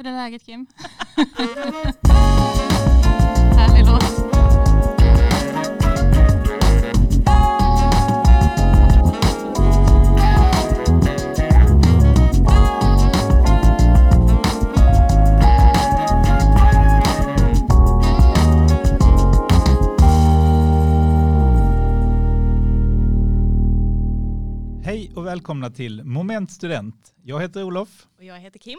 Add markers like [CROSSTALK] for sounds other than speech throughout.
Hur är läget Kim? [LAUGHS] Härlig låt. Hej och välkomna till Moment Student. Jag heter Olof. Och jag heter Kim.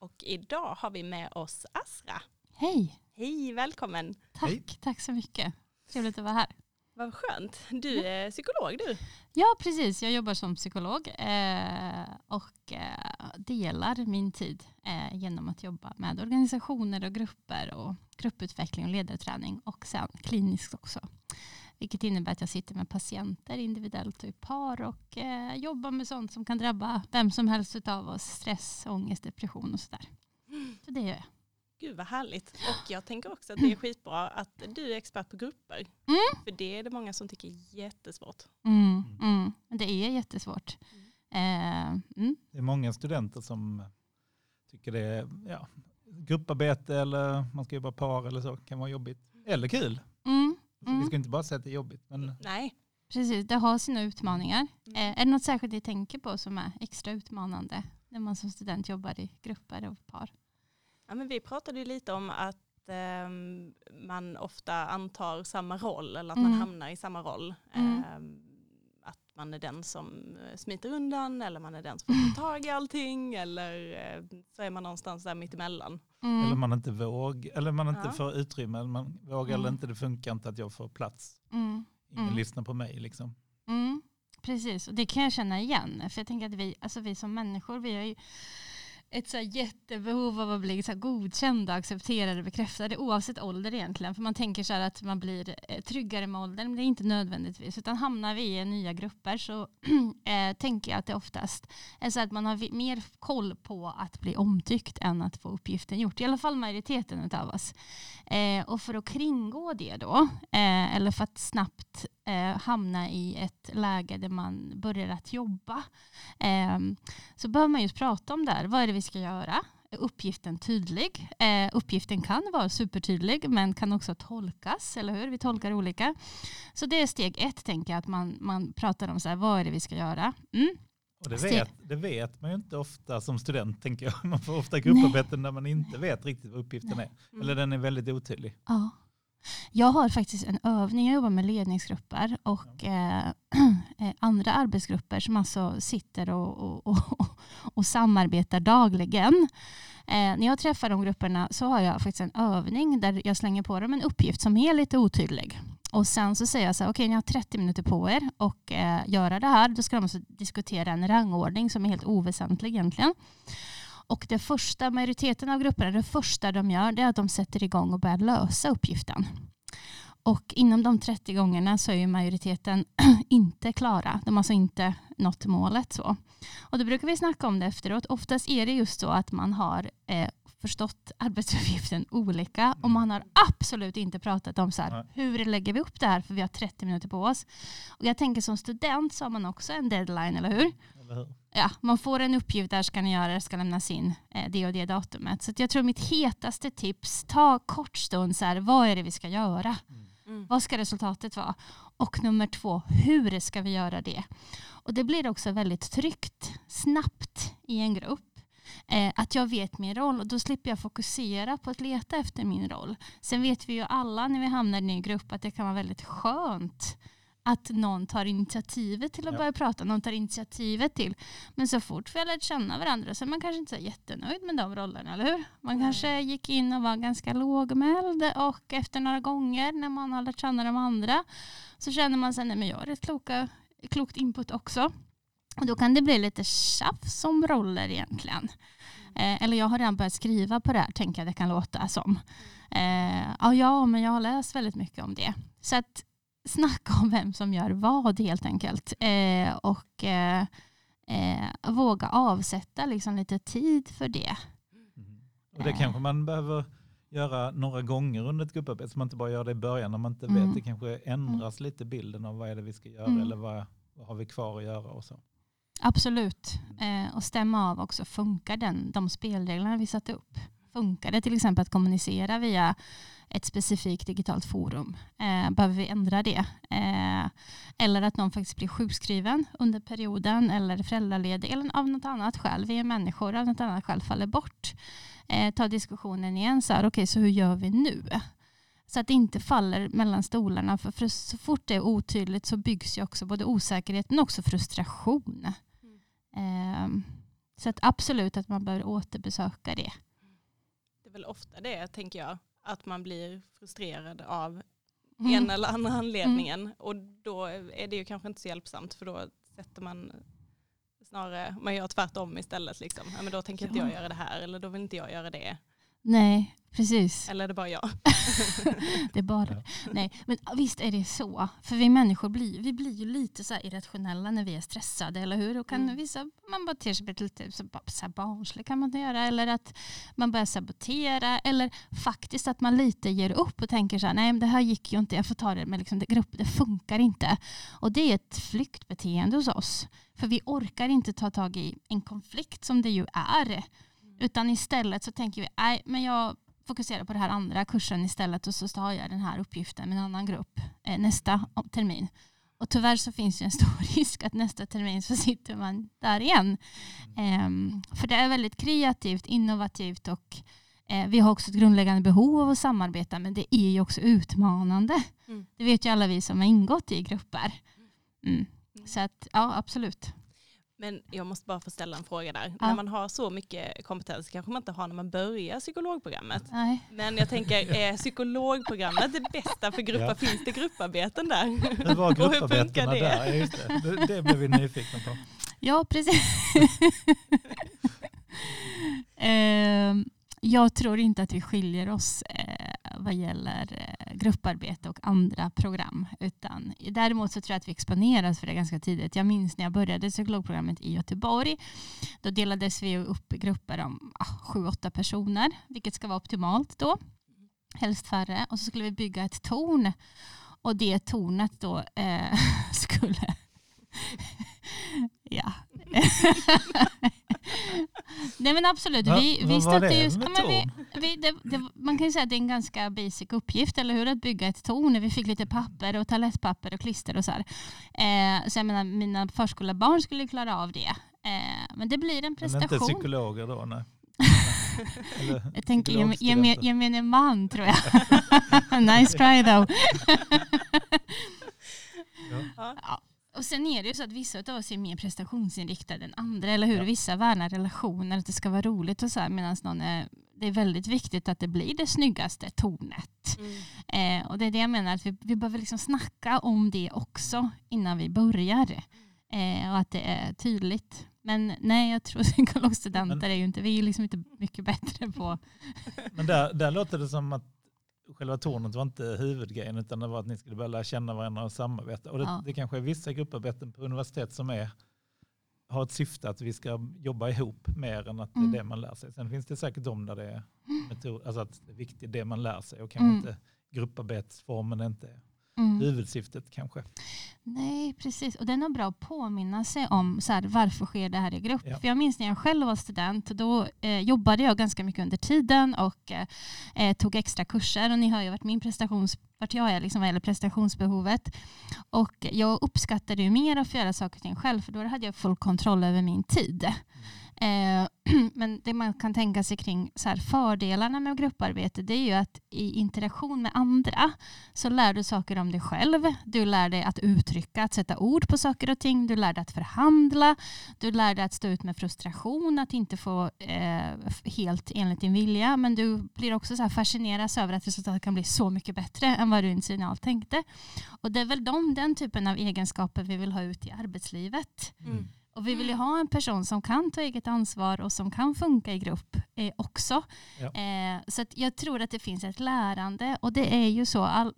Och idag har vi med oss Asra. Hej, Hej, välkommen. tack, Hej. tack så mycket. Trevligt att vara här. Vad skönt. Du är psykolog du. Ja, precis. Jag jobbar som psykolog eh, och eh, delar min tid eh, genom att jobba med organisationer och grupper och grupputveckling och ledarträning och sen kliniskt också. Vilket innebär att jag sitter med patienter individuellt och i par och eh, jobbar med sånt som kan drabba vem som helst av oss. Stress, ångest, depression och sådär. Så det gör jag. Gud vad härligt. Och jag tänker också att det är skitbra att du är expert på grupper. Mm. För det är det många som tycker är jättesvårt. Mm, mm. Det är jättesvårt. Eh, mm. Det är många studenter som tycker det är ja, grupparbete eller man ska jobba par eller så kan vara jobbigt. Eller kul. Mm. Mm. Vi ska inte bara säga att det är jobbigt. Men Nej. Precis, det har sina utmaningar. Mm. Eh, är det något särskilt ni tänker på som är extra utmanande när man som student jobbar i grupper och par? Ja, men vi pratade ju lite om att ehm, man ofta antar samma roll eller att man Mm. hamnar i samma roll. Mm. Ehm, att man är den som eh, smiter undan eller man är den som får ta tag i allting eller eh, så är man någonstans där mittemellan. Mm. eller man inte våg, eller man inte Ja. får utrymme, eller man vågar eller Mm. inte, det funkar inte att jag får plats. Mm. Ingen Mm. lyssnar på mig liksom. Mm. Precis, och det kan jag känna igen. För jag tänker att vi, alltså vi som människor, vi har ju ett så här jättebehov av att bli så här godkända, accepterade, bekräftade oavsett ålder egentligen. För man tänker så här att man blir eh, tryggare med åldern, men det är inte nödvändigtvis. Utan hamnar vi i nya grupper så äh, [CLEARS THROAT] tänker jag att det oftast är så att man har mer koll på att bli omtyckt än att få uppgiften gjort. I alla fall majoriteten av oss. Äh, och för att kringgå det då, äh, eller för att snabbt hamna i ett läge där man börjar att jobba, så behöver man just prata om det här. Vad är det vi ska göra? Är uppgiften tydlig? Eh, uppgiften kan vara supertydlig men kan också tolkas, eller hur? Vi tolkar olika. Så det är steg ett, tänker jag, att man, man pratar om så här, vad är det vi ska göra? Mm. Och det vet, det vet man ju inte ofta som student tänker jag. Man får ofta grupparbeten där man inte vet riktigt vad uppgiften är. Mm. Eller den är väldigt otydlig. Ja. Jag har faktiskt en övning, jag jobbar med ledningsgrupper och eh, [CLEARS THROAT] eh, andra arbetsgrupper som alltså sitter och, och, och, [LAUGHS] och samarbetar dagligen. Eh, när jag träffar de grupperna så har jag faktiskt en övning där jag slänger på dem en uppgift som är lite otydlig. Och sen så säger jag så här, okej ni har 30 minuter på er och eh, göra det här. Då ska de alltså diskutera en rangordning som är helt oväsentlig egentligen. Och det första, majoriteten av grupperna, det första de gör det är att de sätter igång och börjar lösa uppgiften. Och inom de 30 gångerna så är ju majoriteten [CLEARS THROAT] inte klara. De har alltså inte nått målet. Så. Och då brukar vi snacka om det efteråt. Oftast är det just så att man har eh, förstått arbetsuppgiften olika och man har absolut inte pratat om så här, hur lägger vi upp det här för vi har 30 minuter på oss. Och jag tänker som student så har man också en deadline, eller hur? Eller hur? ja, man får en uppgift, där ska ni göra, det ska lämnas in eh, det och det datumet. Så att jag tror mitt hetaste tips, ta kort stund, så här, vad är det vi ska göra? Mm. Vad ska resultatet vara? Och nummer två, hur ska vi göra det? Och det blir också väldigt tryggt, snabbt i en grupp. Eh, att jag vet min roll och då slipper jag fokusera på att leta efter min roll. Sen vet vi ju alla när vi hamnar i en ny grupp att det kan vara väldigt skönt att någon tar initiativet till att Ja. börja prata, någon tar initiativet till. Men så fort vi har lärt känna varandra så är man kanske inte så jättenöjd med de rollerna, eller hur? Man Nej. kanske gick in och var ganska lågmäld och efter några gånger när man har lärt känna de andra så känner man sig, nej men jag har rätt kloka, klokt input också. Och då kan det bli lite tjafs om roller egentligen. Eh, eller jag har redan börjat skriva på det här, tänker jag det kan låta som. Eh, ja, ja, men jag har läst väldigt mycket om det. Så att snacka om vem som gör vad helt enkelt. Eh, och eh, eh, våga avsätta liksom lite tid för det. Mhm. Och det Eh. kanske man behöver göra några gånger under ett grupparbete så man inte bara gör det i början när man inte Mm. vet. Det kanske ändras lite bilden av vad är det vi ska göra Mm. eller vad, vad har vi kvar att göra och så. Absolut. Eh, och stämma av också, funkar den, de spelreglerna vi satte upp? Funkar det till exempel att kommunicera via ett specifikt digitalt forum? Eh, behöver vi ändra det? Eh, eller att någon faktiskt blir sjukskriven under perioden eller föräldraledig eller av något annat skäl. Vi är människor, av något annat skäl faller bort. Eh, ta diskussionen igen, så här, okay, så hur gör vi nu? Så att det inte faller mellan stolarna. För, för så fort det är otydligt så byggs ju också både osäkerhet men också frustration. Mm. så att absolut att man bör återbesöka det. Det är väl ofta det, tänker jag, att man blir frustrerad av mm. en eller andra anledningen. Mm. Och då är det ju kanske inte så hjälpsamt för då sätter man snarare, man gör tvärtom istället. Liksom. Ja, men då tänker ja. inte jag göra det här eller då vill inte jag göra det. Nej, Precis. Eller är det bara jag? [LAUGHS] det är bara ja. Nej, men visst är det så. För vi människor blir, vi blir ju lite så irrationella när vi är stressade, eller hur? Och kan mm. vissa, man beter sig lite så, så barnslig kan man göra. Eller att man börjar sabotera. Eller faktiskt att man lite ger upp och tänker så här, nej men det här gick ju inte, jag får ta det med liksom, det, grupp, det funkar inte. Och det är ett flyktbeteende hos oss. För vi orkar inte ta tag i en konflikt som det ju är. Utan istället så tänker vi, nej men jag fokusera på den här andra kursen istället och så tar jag den här uppgiften med en annan grupp eh, nästa termin. Och tyvärr så finns det en stor [LAUGHS] risk att nästa termin så sitter man där igen. Um, för det är väldigt kreativt, innovativt och eh, vi har också ett grundläggande behov av att samarbeta men det är ju också utmanande. Mm. Det vet ju alla vi som har ingått i grupper. Mm. mm. Så att ja, absolut. Men jag måste bara få ställa en fråga där. Ja. När man har så mycket kompetens kanske man inte har när man börjar psykologprogrammet. Nej. Men jag tänker, [LAUGHS] är psykologprogrammet det bästa för grupper? Ja. Finns det grupparbeten där? [LAUGHS] Hur var grupparbetena där? Ja, just det. det. Det blev vi nyfikna på. Ja, precis. [LAUGHS] Ehm, jag tror inte att vi skiljer oss eh, vad gäller eh, grupparbete och andra program. Utan, däremot så tror jag att vi exponeras för det ganska tidigt. Jag minns när jag började psykologprogrammet i Göteborg. Då delades vi upp i grupper om ah, sju, åtta personer, vilket ska vara optimalt då. Helst färre. Och så skulle vi bygga ett torn. Och det tornet då eh, [LAUGHS] skulle... [LAUGHS] ja. [LAUGHS] Nej men absolut. Va, vi, vi vad var det ju, ja, vi, vi, det, det, Man kan ju säga att det är en ganska basic uppgift, eller hur? Att bygga ett torn. Vi fick lite papper och toalettpapper och klister och så här. Eh, så jag menar, mina förskolebarn skulle klara av det. Eh, men det blir en prestation. Men inte psykologer då? Nej. [LAUGHS] jag tänker gemene man tror jag. [LAUGHS] nice try though. ja. Ja. Och sen är det ju så att vissa av oss är mer prestationsinriktade än andra, eller hur? Ja. Vissa värnar relationer, att det ska vara roligt och så här, medan någon är, det är väldigt viktigt att det blir det snyggaste tornet. Mm. Eh, och det är det jag menar, att vi, vi behöver liksom snacka om det också innan vi börjar. Eh, och att det är tydligt. Men nej, jag tror [LAUGHS] psykologstudenter är ju inte, vi är liksom inte mycket bättre på... [LAUGHS] Men där, där låter det som att själva tornet var inte huvudgrejen utan det var att ni skulle börja lära känna varandra och samarbeta. Och det, ja. det kanske är vissa grupparbeten på universitet som är, har ett syfte att vi ska jobba ihop mer än att det är mm. det man lär sig. Sen finns det säkert de där det är, metod, alltså att det är viktigt det man lär sig och kanske mm. inte grupparbetsformen inte mm. huvudsyftet kanske. Nej, precis. Och det är nog bra att påminna sig om så här, varför sker det här i grupp. Ja. För jag minns när jag själv var student, då eh, jobbade jag ganska mycket under tiden och eh, eh tog extra kurser. Och ni har ju varit min prestations vart jag är liksom, eller prestationsbehovet. Och jag uppskattade ju mer att få göra saker och ting själv för då hade jag full kontroll över min tid. Eh, [CLEARS THROAT] men det man kan tänka sig kring så här, fördelarna med grupparbete det är ju att i interaktion med andra så lär du saker om dig själv. Du lär dig att uttrycka, att sätta ord på saker och ting. Du lär dig att förhandla. Du lär dig att stå ut med frustration, att inte få eh, helt enligt din vilja. Men du blir också så här fascineras över att resultatet kan bli så mycket bättre än vad du initialt tänkte. Och det är väl de, den typen av egenskaper vi vill ha ut i arbetslivet. Mm. Och vi vill ju ha en person som kan ta eget ansvar och som kan funka i grupp eh, också. Ja. Eh, så jag tror att det finns ett lärande och det är ju så. All,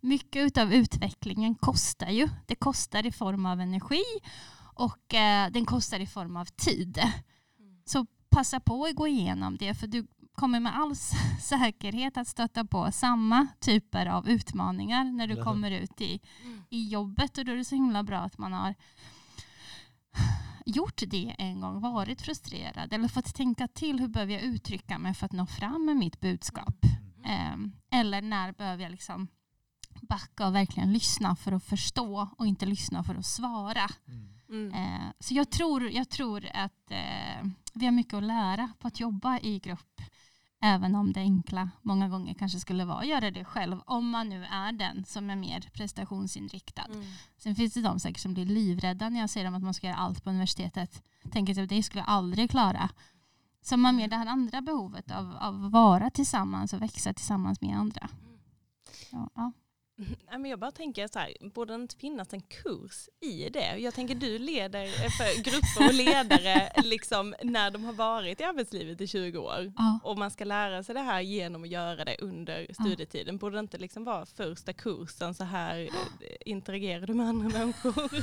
mycket av utvecklingen kostar ju. Det kostar i form av energi och eh, den kostar i form av tid. Mm. Så passa på att gå igenom det för du kommer med all [LAUGHS] säkerhet att stöta på samma typer av utmaningar när du kommer ut i, i jobbet och då är det så himla bra att man har gjort det en gång, varit frustrerad eller fått tänka till hur behöver jag uttrycka mig för att nå fram med mitt budskap. Eh, eller när behöver jag liksom backa och verkligen lyssna för att förstå och inte lyssna för att svara. Mm. Eh, så jag tror, jag tror att eh, vi har mycket att lära på att jobba i grupp. Även om det enkla många gånger kanske skulle vara att göra det själv. Om man nu är den som är mer prestationsinriktad. Mm. Sen finns det de säkert som blir livrädda när jag säger att man ska göra allt på universitetet. Tänker att det skulle jag aldrig klara. Som har mer det här andra behovet av, av att vara tillsammans och växa tillsammans med andra. Ja, ja. [LAUGHS] Jag bara tänker så här, borde det inte finnas en kurs i det? Jag tänker du leder för grupper och ledare [LAUGHS] liksom när de har varit i arbetslivet i 20 år ja. och man ska lära sig det här genom att göra det under studietiden. Borde det inte liksom vara första kursen så här eh, interagerar du med andra människor? [LAUGHS]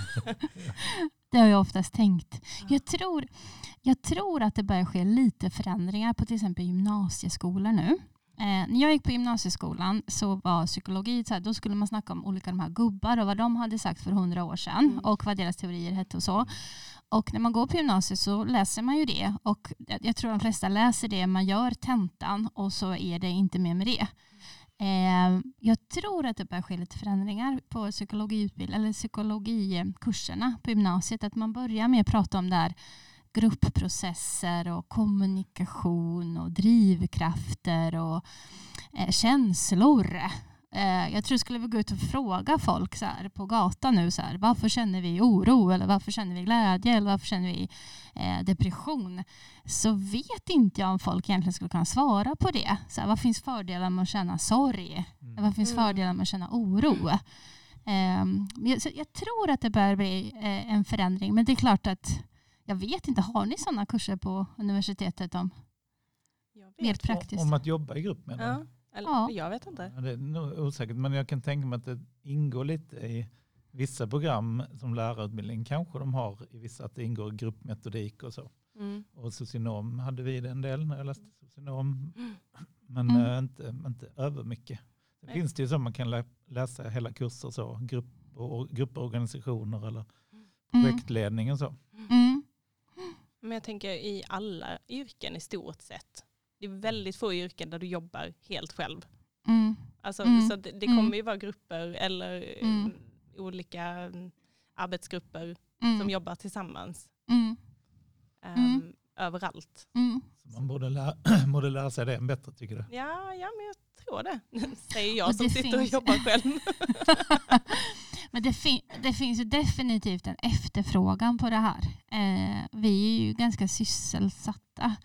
Det har jag oftast tänkt. Jag tror, jag tror att det börjar ske lite förändringar på till exempel gymnasieskolor nu. Eh, när jag gick på gymnasieskolan så var psykologi, så här, då skulle man snacka om olika de här gubbar och vad de hade sagt för hundra år sedan mm. och vad deras teorier hette och så. Och när man går på gymnasiet så läser man ju det och jag tror de flesta läser det, man gör tentan och så är det inte mer med det. Eh, jag tror att det börjar ske lite förändringar på psykologiutbildning eller psykologikurserna på gymnasiet. Att man börjar med att prata om det här gruppprocesser och kommunikation och drivkrafter och eh, känslor. Eh, jag tror skulle vi gå ut och fråga folk så här, på gatan nu, så här, varför känner vi oro eller varför känner vi glädje eller varför känner vi eh, depression? Så vet inte jag om folk egentligen skulle kunna svara på det. Så här, vad finns fördelar med att känna sorg? Mm. Vad finns mm. fördelar med att känna oro? Eh, jag, jag, tror att det bör bli eh, en förändring, men det är klart att jag vet inte, har ni sådana kurser på universitetet om mer praktiskt? Om att jobba i grupp menar ja. Eller, ja. Jag vet inte. Ja, det är nog osäkert, men jag kan tänka mig att det ingår lite i vissa program som lärarutbildning kanske de har i vissa att det ingår gruppmetodik och så. Mm. Och socionom hade vi en del när jag läste socionom. Mm. Men mm. Äh, inte, inte över mycket. Det Nej. finns det ju så man kan läsa hela kurser så, grupp och, grupporganisationer eller mm. projektledning och så. Mm. Men jag tänker i alla yrken i stort sett. Det är väldigt få yrken där du jobbar helt själv. Mm. Alltså, mm. Så det, det, kommer mm. ju vara grupper eller mm. olika mm, arbetsgrupper mm. som jobbar tillsammans. Um, överallt. Så man borde lära, [CLEARS THROAT] borde lära sig det bättre tycker du? Ja, ja men jag tror det. [LAUGHS] Säger jag som sitter och jobbar själv. [LAUGHS] [LAUGHS] Men det, fin det finns ju definitivt en efterfrågan på det här. Eh, vi är ju ganska sysselsatta,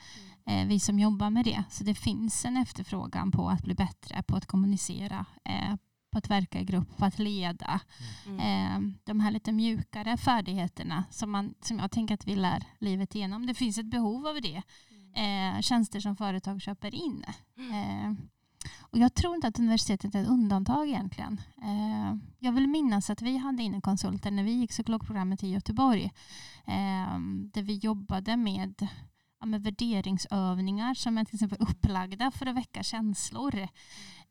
eh, vi som jobbar med det. Så det finns en efterfrågan på att bli bättre på att kommunicera, eh, på att verka i grupp, på att leda. Mm. Eh, de här lite mjukare färdigheterna som, man, som jag tänker att vi lär livet igenom. Det finns ett behov av det. Mm. Eh, tjänster som företag köper in. Mm. Eh, och jag tror inte att universitetet är ett undantag egentligen. Eh, jag vill minnas att vi hade inne konsulter när vi gick psykologprogrammet i Göteborg. Eh, där vi jobbade med, ja, med värderingsövningar som är till exempel upplagda för att väcka känslor.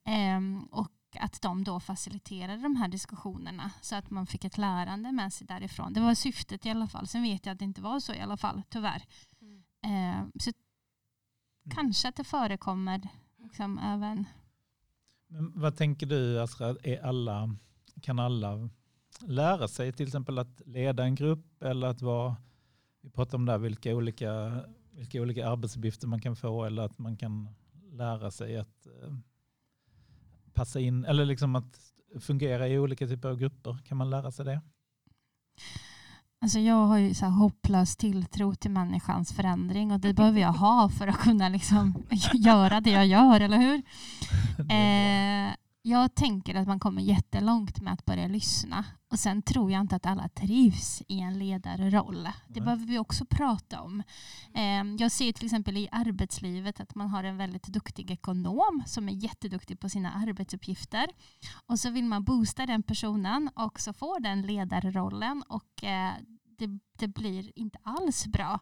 Eh, och att de då faciliterade de här diskussionerna så att man fick ett lärande med sig därifrån. Det var syftet i alla fall. Sen vet jag att det inte var så i alla fall, tyvärr. Mm. så kanske att det förekommer liksom även. Men vad tänker du Asra, är alla, kan alla lära sig till exempel att leda en grupp eller att vara, vi pratar om där vilka olika, vilka olika arbetsuppgifter man kan få eller att man kan lära sig att eh, passa in eller liksom att fungera i olika typer av grupper. Kan man lära sig det? Alltså jag har ju så hopplös tilltro till människans förändring och det [LAUGHS] behöver jag ha för att kunna liksom [LAUGHS] göra det jag gör, eller hur? Eh, jag tänker att man kommer jättelångt med att börja lyssna. Och sen tror jag inte att alla trivs i en ledarroll. Det Nej. behöver vi också prata om. Eh, jag ser till exempel i arbetslivet att man har en väldigt duktig ekonom som är jätteduktig på sina arbetsuppgifter. Och så vill man boosta den personen och så får den ledarrollen och eh, det, det, blir inte alls bra.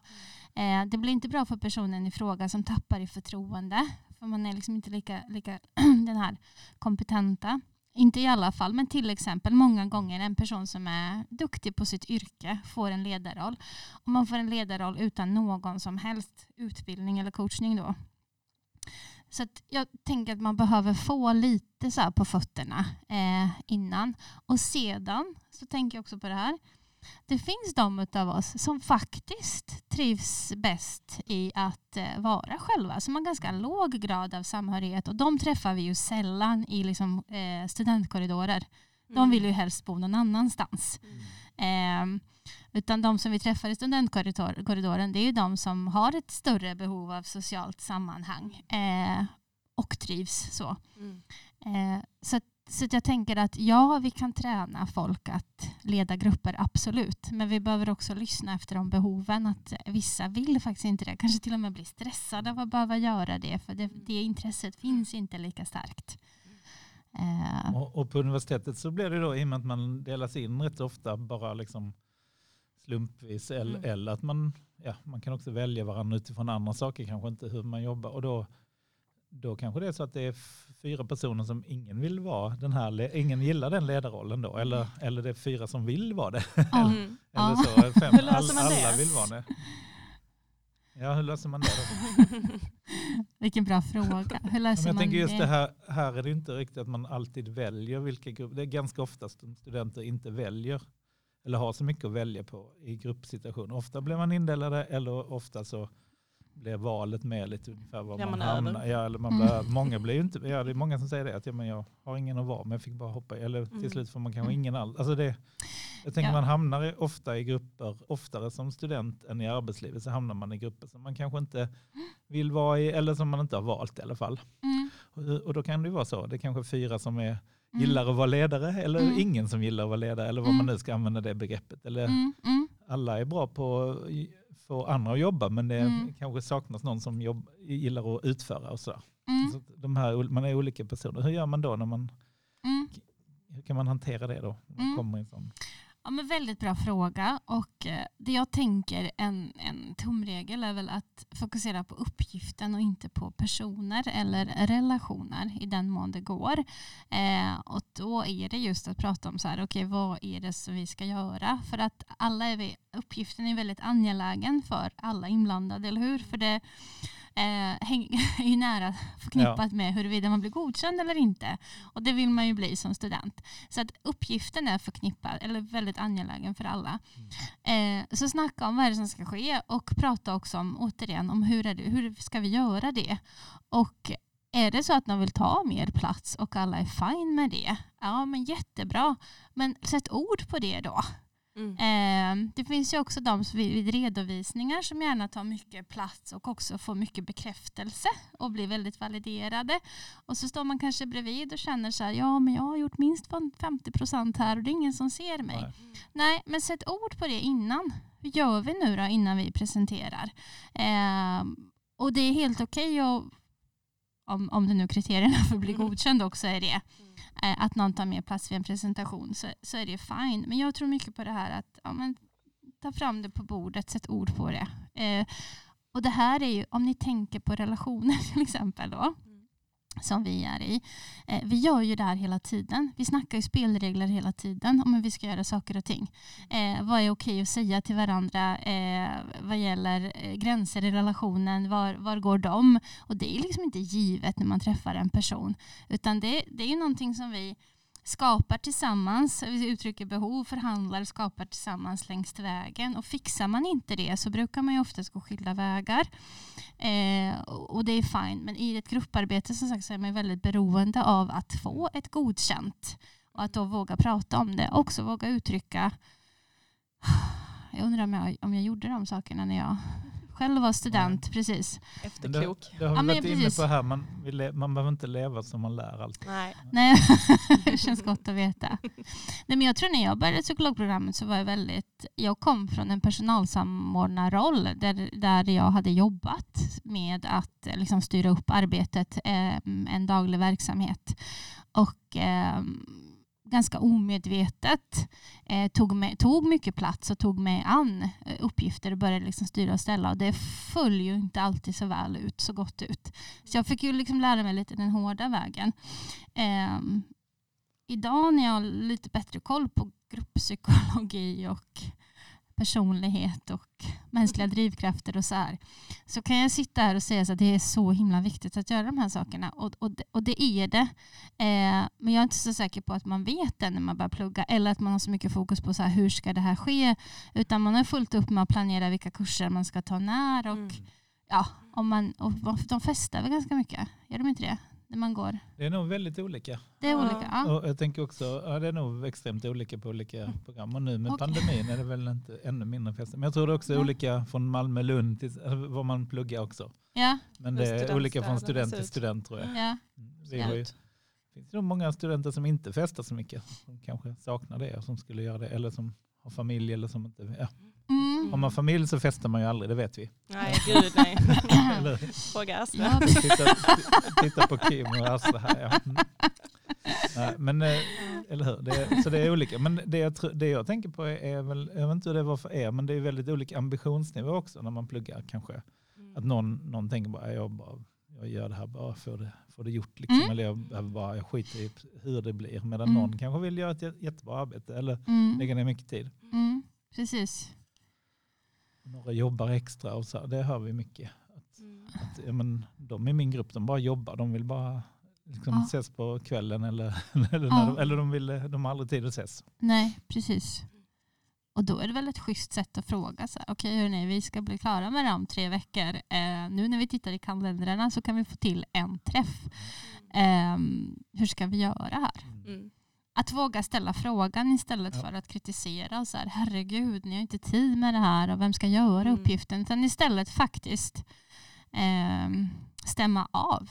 Eh, det blir inte bra för personen i fråga som tappar i förtroende. För man är liksom inte lika, lika [CLEARS THROAT] den här kompetenta. inte i alla fall, men till exempel många gånger en person som är duktig på sitt yrke får en ledarroll. Och man får en ledarroll utan någon som helst utbildning eller coachning då. Så jag tänker att man behöver få lite så på fötterna eh, innan. Och sedan så tänker jag också på det här det finns de av oss som faktiskt trivs bäst i att eh, vara själva, som har ganska låg grad av samhörighet och de träffar vi ju sällan i liksom, eh, studentkorridorer. De mm. vill ju helst bo någon annanstans. Mm. Eh, utan de som vi träffar i studentkorridoren det är ju de som har ett större behov av socialt sammanhang eh, och trivs så. Mm. Eh, så så jag tänker att ja, vi kan träna folk att leda grupper, absolut. Men vi behöver också lyssna efter de behoven. Att vissa vill faktiskt inte det. Kanske till och med bli stressade av att behöva göra det. För det, det intresset finns inte lika starkt. Uh. Och, och, på universitetet så blir det då, i och med att man delas in rätt ofta, bara liksom slumpvis. Eller, mm. eller att man, ja, man kan också välja varandra utifrån andra saker, kanske inte hur man jobbar. Och då då kanske det är så att det är fyra personer som ingen vill vara den här, ingen gillar den ledarrollen då, eller, eller det är fyra som vill vara det. [LAUGHS] Mm. eller, så, fem, all, alla vill vara det. Ja, hur löser man det då? [LAUGHS] Vilken bra fråga. Hur löser jag man tänker just det här, här är det inte riktigt att man alltid väljer vilka grupper. Det är ganska ofta som studenter inte väljer eller har så mycket att välja på i gruppsituationer. Ofta blir man indelade eller ofta så blir valet med lite ungefär var ja, man, man hamnar. Ja, eller man mm. blir, många blir inte, ja, det är många som säger det, att ja, men jag har ingen att vara men jag fick bara hoppa Eller till mm. slut får man kanske mm. ingen alls. Alltså det, jag tänker ja. man hamnar ofta i grupper, oftare som student än i arbetslivet så hamnar man i grupper som man kanske inte vill vara i eller som man inte har valt i alla fall. Mm. Och, och, då kan det ju vara så, det är kanske fyra som är mm. gillar att vara ledare eller mm. ingen som gillar att vara ledare eller vad man nu ska använda det begreppet. Eller alla är bra på få andra att jobba men det mm. kanske saknas någon som jobb, gillar att utföra och så. Mm. så de här, man är olika personer. Hur gör man då när man, mm. hur kan man hantera det då? Man mm. kommer in sån... Ja, men väldigt bra fråga. Och eh, det jag tänker en, en tumregel är väl att fokusera på uppgiften och inte på personer eller relationer i den mån det går. Eh, och då är det just att prata om så här, okay, vad är det som vi ska göra? För att alla är vi, uppgiften är väldigt angelägen för alla inblandade, eller hur? För det eh, [LAUGHS] är ju nära förknippat ja. med huruvida man blir godkänd eller inte. Och det vill man ju bli som student. Så att uppgiften är förknippad, eller väldigt angelägen för alla. Mm. Eh, så snacka om vad är det som ska ske och prata också om, återigen, om hur, är det, hur ska vi göra det? Och är det så att någon vill ta mer plats och alla är fine med det, ja men jättebra. Men sätt ord på det då. Mm. Eh, det finns ju också de vid redovisningar som gärna tar mycket plats och också får mycket bekräftelse och blir väldigt validerade. Och så står man kanske bredvid och känner så här, ja men jag har gjort minst 50 procent här och det är ingen som ser mig. Nej. Nej. men sätt ord på det innan. Hur gör vi nu då innan vi presenterar? Eh, och det är helt okej okay om, om det nu kriterierna för att bli mm. godkänd också är det Eh, Eh, att någon tar mer plats vid en presentation så, så är det fine. Men jag tror mycket på det här att ja, men, ta fram det på bordet, sätt ord på det. Eh, och det här är ju, om ni tänker på relationer [LAUGHS] till exempel då, som vi är i. Eh, vi gör ju det här hela tiden. Vi snackar ju spelregler hela tiden om hur vi ska göra saker och ting. Eh, vad är okej att säga till varandra eh, vad gäller eh, gränser i relationen? Var, var går de? Och det är liksom inte givet när man träffar en person. Utan det, det är ju någonting som vi skapar tillsammans, vi uttrycker behov, förhandlar, skapar tillsammans längs vägen. Och fixar man inte det så brukar man ju oftast gå skilda vägar. Eh, och det är fine. Men i ett grupparbete som sagt så är man väldigt beroende av att få ett godkänt. Och att då våga prata om det. Också våga uttrycka [SIGHS] jag undrar om jag, om jag gjorde de sakerna när jag själv var student, precis. Efterklok. Det, det har vi ja, varit inne på här, man, man behöver inte leva som man lär alltid. Nej, Nej. [LAUGHS] det känns gott att veta. Nej, men jag tror när jag började psykologprogrammet så var jag väldigt, jag kom från en personalsamordnarroll där, där jag hade jobbat med att liksom, styra upp arbetet, eh, en daglig verksamhet. Och eh, ganska omedvetet eh, tog, med, tog mycket plats och tog mig an eh, uppgifter och började liksom styra och ställa. Och det föll ju inte alltid så väl ut, så gott ut. Så jag fick ju liksom lära mig lite den hårda vägen. Eh, idag när jag har lite bättre koll på grupppsykologi och personlighet och mänskliga drivkrafter och så här. Så kan jag sitta här och säga att det är så himla viktigt att göra de här sakerna. Och, och, och det är det. Eh, men jag är inte så säker på att man vet det när man börjar plugga eller att man har så mycket fokus på så här, hur ska det här ske. Utan man har fullt upp med att planera vilka kurser man ska ta när. Och, mm. ja, om man, och de festar väl ganska mycket, gör de inte det? När man går? Det är nog väldigt olika. Det är olika, ja. Och jag tänker också, ja, det är nog extremt olika på olika program. Och nu med okay. pandemin är det väl inte ännu mindre fester. Men jag tror det också är olika från Malmö, Lund till var man pluggar också. Ja. Men det är olika från student till student tror jag. Ja. Vi har ju, det finns nog många studenter som inte festar så mycket. Som kanske saknar det och som skulle göra det. Eller som har familj eller som inte... Ja. Mm. Om man har familj så festar man ju aldrig, det vet vi. Nej, gud nej. Fråga Astra. titta, titta på Kim och Astra här. Ja. Mm. Nej, men, eh, eller hur? Det, så det är olika. Men det jag, det jag tänker på är, är väl, jag vet inte hur det var för er, men det är väldigt olika ambitionsnivå också när man pluggar kanske. Mm. Att någon, någon tänker bara, jag, bara, jag gör det här bara för det, för det gjort. Liksom. Mm. Eller jag, bara, jag skiter i hur det blir. Medan mm. någon kanske vill göra ett jättebra arbete eller mm. lägga ner mycket tid. Mm. Precis några jobbar extra och så. Det hör vi mycket. Att, mm. att, ja, men, de i min grupp de bara jobbar. De vill bara liksom ja. ses på kvällen eller, [LAUGHS] eller, ja. de, eller de, vill, de har aldrig tid att ses. Nej, precis. Och då är det väl ett schysst sätt att fråga. Okej, okay, hörni, vi ska bli klara med det om tre veckor. Eh, nu när vi tittar i kalendrarna så kan vi få till en träff. Eh, hur ska vi göra här? Mm. Att våga ställa frågan istället ja. för att kritisera. Och så här, Herregud, ni har inte tid med det här och vem ska göra mm. uppgiften? Utan istället faktiskt eh, stämma av.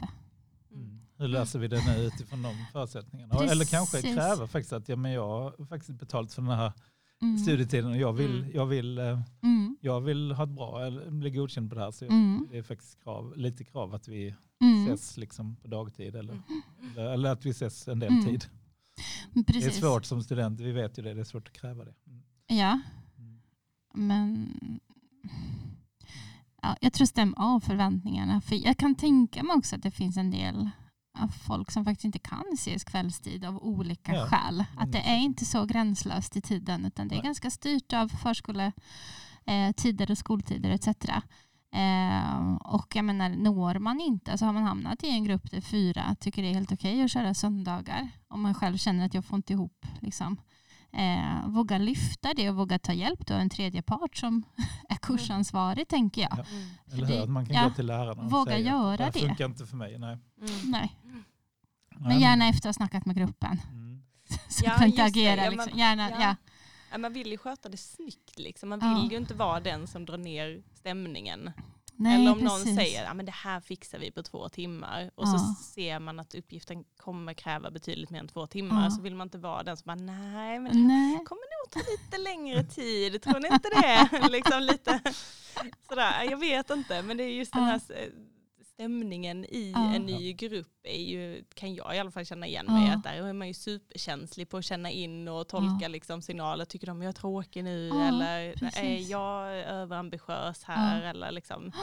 Mm. Hur löser vi det nu utifrån de förutsättningarna? Precis. Eller kanske kräva faktiskt att ja, men jag har faktiskt betalt för den här mm. studietiden och jag vill, mm. jag, vill, eh, mm. jag vill ha ett bra, eller bli godkänd på det här. Så mm. det är faktiskt krav, lite krav att vi ses liksom på dagtid eller, eller, eller, att vi ses en del tid. [LAUGHS] Precis. Det är svårt som student, vi vet ju det, det är svårt att kräva det. Mm. Ja, men ja, jag tror stäm av förväntningarna. För jag kan tänka mig också att det finns en del av folk som faktiskt inte kan ses kvällstid av olika ja. skäl. Att det är inte så gränslöst i tiden utan det är Nej. ganska styrt av förskoletider eh, och skoltider etc. Eh, och jag menar, når man inte, alltså har man hamnat i en grupp där fyra tycker det är helt okej okay att köra söndagar, om man själv känner att jag får inte ihop, liksom, eh, våga lyfta det och våga ta hjälp av en tredje part som [LAUGHS] är kursansvarig, tänker jag. Ja. Mm. Eller hur, att man kan ja, gå till lärarna och våga säga göra det. Funkar inte för mig. Nej. Mm. nej. Men gärna efter att ha snackat med gruppen. Mm. [LAUGHS] Så ja, man inte agerar. Liksom. Gärna, ja. Man vill ju sköta det snyggt. Liksom. Man vill ja. ju inte vara den som drar ner stämningen. Nej, Eller om precis. någon säger att det här fixar vi på två timmar och ja. så ser man att uppgiften kommer kräva betydligt mer än två timmar ja. så vill man inte vara den som bara nej men det nej. kommer nog ta lite längre tid, tror ni inte det? [LAUGHS] liksom lite sådär, jag vet inte men det är just den här stämningen i ja. en ny grupp är ju, kan jag i alla fall känna igen mig, att där är man ju superkänslig på att känna in och tolka ja. liksom signaler. Tycker de jag är tråkig nu ja, eller precis. är jag överambitiös här eller liksom. [GASPS]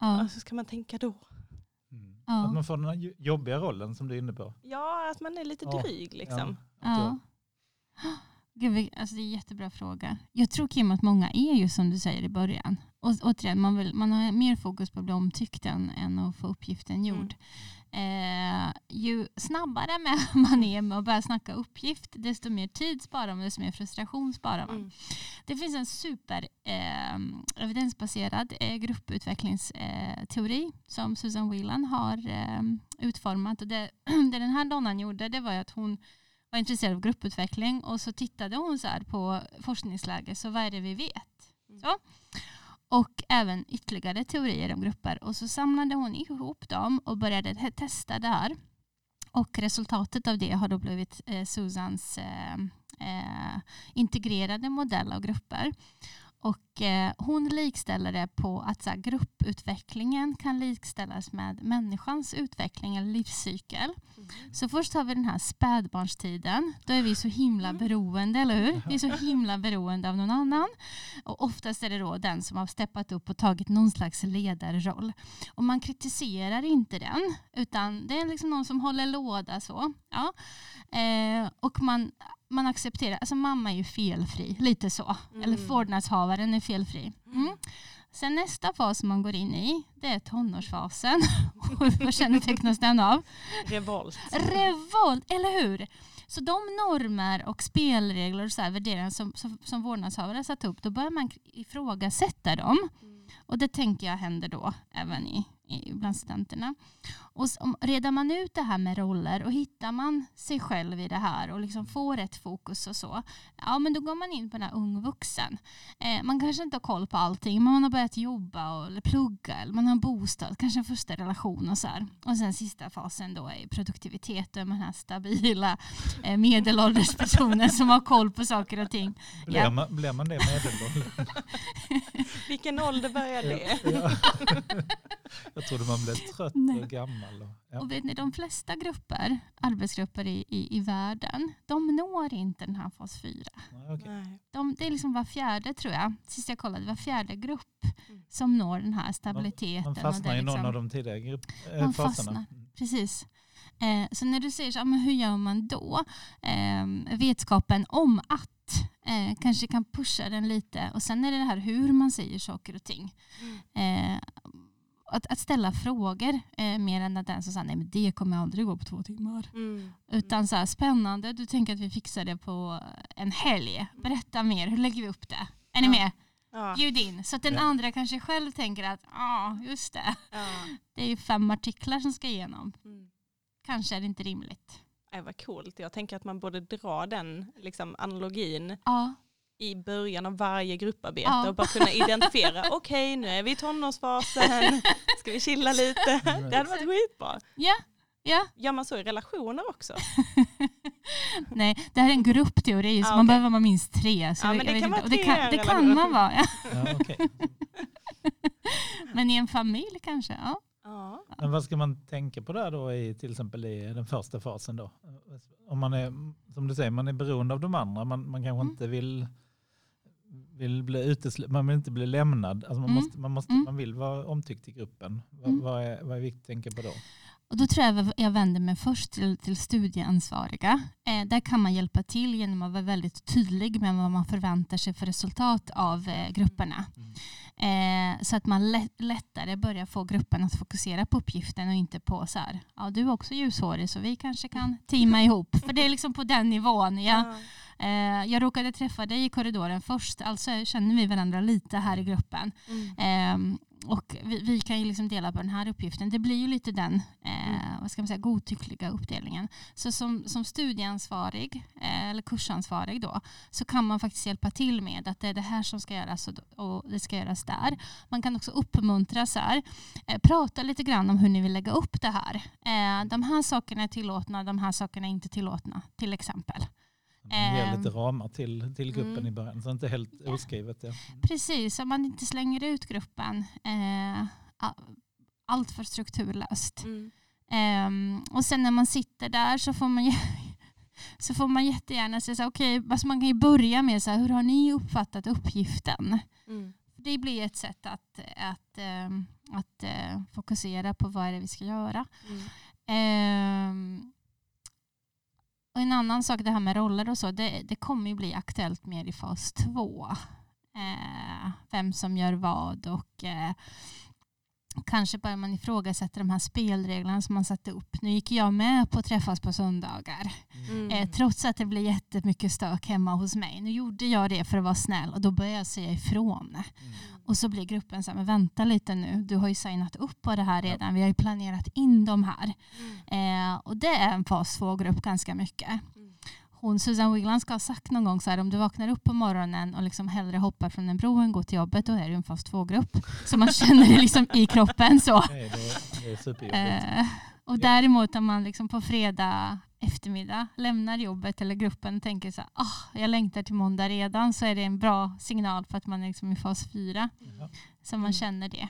Ja. Så ska man tänka då. Mm. Att man får den här jobbiga rollen som du är inne på. Ja, att man är lite dryg liksom. Ja. Gud, alltså det är en jättebra fråga. Jag tror Kim att många är ju som du säger i början. Och återigen, man, vill, man har mer fokus på att bli omtyckt än, än att få uppgiften gjord. Mm. Eh, ju snabbare [LAUGHS] man är med att börja snacka uppgift, desto mer tid sparar man, desto mer frustration sparar man. Mm. Det finns en super eh, evidensbaserad eh, grupputvecklingsteori eh, som Susan Whelan har eh, utformat. Och det, [CLEARS THROAT] det den här donnan gjorde det var att hon var intresserad av grupputveckling och så tittade hon så på forskningsläge, så vad är det vi vet? Mm. Så. Och även ytterligare teorier om grupper och så samlade hon ihop dem och började testa det här. Och resultatet av det har då blivit eh, Susans eh, eh, integrerade modell av grupper. Och hon likställer det på att så här, grupputvecklingen kan likställas med människans utveckling eller livscykel. Mm. Så först har vi den här spädbarnstiden. Då är vi så himla mm. beroende, eller hur? Vi är så [LAUGHS] himla beroende av någon annan. Och oftast är det då den som har steppat upp och tagit någon slags ledarroll. Och man kritiserar inte den, utan det är liksom någon som håller låda så. Ja. Eh, och man man accepterar, alltså mamma är ju felfri, lite så. Mm. Eller vårdnadshavaren är felfri. Mm. mm. Sen nästa fas man går in i, det är tonårsfasen. [LAUGHS] Vad kännetecknas den av? Revolt. Revolt, eller hur? Så de normer och spelregler och så här värderingar som, som, som vårdnadshavare satt upp, då börjar man ifrågasätta dem. Mm. Och det tänker jag händer då även i, bland studenterna. Och redar man ut det här med roller och hittar man sig själv i det här och liksom får rätt fokus och så, ja men då går man in på den här ung vuxen. Eh, man kanske inte har koll på allting, men man har börjat jobba och, eller plugga, eller man har en bostad, kanske en första relation och så här. Och sen sista fasen då är produktivitet och den här stabila eh, medelålders personen som har koll på saker och ting. Blir, ja. man, blir man det medelålders? Vilken ålder börjar det? Ja, ja. [LAUGHS] Jag trodde man blev trött Nej. och gammal. Och, ja. och vet ni, de flesta grupper, arbetsgrupper i, i, i världen, de når inte den här fas 4. okay. de, det är liksom var fjärde tror jag, sist jag kollade, var fjärde grupp mm. som når den här stabiliteten. Man, man fastnar i liksom, någon av de tidigare grupp, äh, man faserna. Fastnar, mm. precis. Eh, så när du säger så, men hur gör man då? Eh, vetskapen om att eh, kanske kan pusha den lite och sen är det det här hur man säger saker och ting. Mm. Eh, att, att ställa frågor eh, mer än att den som säger nej men det kommer aldrig gå på två timmar. Mm. Utan så här, spännande, du tänker att vi fixar det på en helg. Berätta mer, hur lägger vi upp det? Är ni med? Ja. Bjud in. Så att den ja. andra kanske själv tänker att ja, just det. Ja. [LAUGHS] Det är ju fem artiklar som ska igenom. Mm. Kanske är det inte rimligt. Det var coolt. Jag tänker att man borde dra den liksom, analogin ja i början av varje grupparbete ja. och bara kunna identifiera, [LAUGHS] okej okay, nu är vi i tonårsfasen, ska vi chilla lite? [LAUGHS] Det hade varit skitbra. Ja. Ja. Gör man så i relationer också? [LAUGHS] Nej, det här är en gruppteori så ah, man okay. behöver vara minst tre. Så ja, men det kan vara tre det kan, det kan man vara. Ja. ja okay. men i en familj kanske? Ja. ja. Men vad ska man tänka på där då i till exempel i den första fasen då? Om man är, som du säger, man är beroende av de andra, man, man kanske mm. inte vill vill bli utesluten, man vill inte bli lämnad. Alltså man, mm. måste, man, måste, mm. man vill vara omtyckt i gruppen. Mm. Vad, är, vad är viktigt att tänka på då? Och då tror jag jag vänder mig först till, till studieansvariga. Eh, där kan man hjälpa till genom att vara väldigt tydlig med vad man förväntar sig för resultat av eh, grupperna. Mm. Eh, så att man lätt, lättare börjar få gruppen att fokusera på uppgiften och inte på så här, ja du är också ljushårig så vi kanske kan teama ihop. För det är liksom på den nivån. Ja. Eh, jag råkade träffa dig i korridoren först, alltså känner vi varandra lite här i gruppen. Eh, och vi, vi, kan ju liksom dela på den här uppgiften. Det blir ju lite den eh, mm. vad ska man säga, godtyckliga uppdelningen. Så som, som studieansvarig eh, eller kursansvarig då så kan man faktiskt hjälpa till med att det är det här som ska göras och, och det ska göras där. Man kan också uppmuntra så här, eh, prata lite grann om hur ni vill lägga upp det här. Eh, de här sakerna är tillåtna, de här sakerna är inte tillåtna till exempel. Man ger lite ehm, ramar till, till gruppen mm. i början, så inte helt ja. oskrivet. Ja. Precis, om man inte slänger ut gruppen eh, allt för strukturlöst. Mm. Eh, och sen när man sitter där så får man [LAUGHS] så får man jättegärna säga okej, okay, alltså man kan ju börja med så här, hur har ni uppfattat uppgiften? Mm. Det blir ett sätt att, att, äh, att äh, fokusera på vad är det vi ska göra. Mm. Äh, och en annan sak, det här med roller och så, det, det kommer ju bli aktuellt mer i fas två. Eh, vem som gör vad och eh, kanske börjar man ifrågasätta de här spelreglerna som man satte upp. Nu gick jag med på att träffas på söndagar. Mm. Eh, trots att det blev jättemycket stök hemma hos mig. Nu gjorde jag det för att vara snäll och då började jag säga ifrån. Mm. Och så blir gruppen så här, men vänta lite nu, du har ju signat upp på det här redan. Vi har ju planerat in de här. Mm. Eh, och det är en fas 2-grupp ganska mycket. Mm. Hon, Susan Wigland ska ha sagt någon gång så här, om du vaknar upp på morgonen och liksom hellre hoppar från en bro än går till jobbet, då är det en fas 2-grupp. Så man [LAUGHS] känner det liksom i kroppen. så. Nej, det, är. Eh, och däremot om man liksom på fredag eftermiddag, lämnar jobbet eller gruppen och tänker så här, oh, jag längtar till måndag redan så är det en bra signal för att man är liksom i fas fyra. Mm. Så man mm. känner det.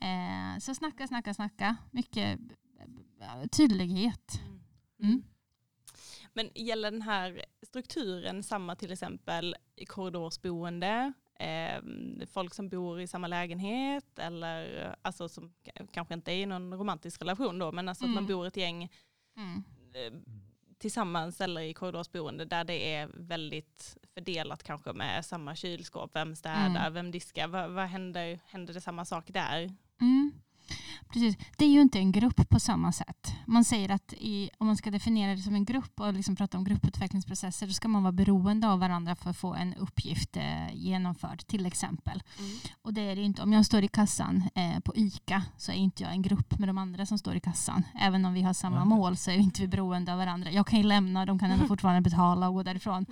Eh, så snacka, snacka, snacka. Mycket eh, tydlighet. Mm. Men gäller den här strukturen samma till exempel i korridorsboende? Eh, folk som bor i samma lägenhet eller alltså som kanske inte är i någon romantisk relation då men alltså mm. att man mm. bor ett gäng mm. eh, tillsammans eller i korridorsboende där det är väldigt fördelat kanske med samma kylskåp, vem städar, mm. vem diskar, vad, vad händer, händer det samma sak där? Mm. Precis. Det är ju inte en grupp på samma sätt. Man säger att i, om man ska definiera det som en grupp och liksom prata om grupputvecklingsprocesser då ska man vara beroende av varandra för att få en uppgift eh, genomförd till exempel. Mm. Och det är det inte. Om jag står i kassan eh, på ICA så är inte jag en grupp med de andra som står i kassan. Även om vi har samma mm. mål så är vi inte beroende av varandra. Jag kan ju lämna, de kan ändå [LAUGHS] fortfarande betala och gå därifrån.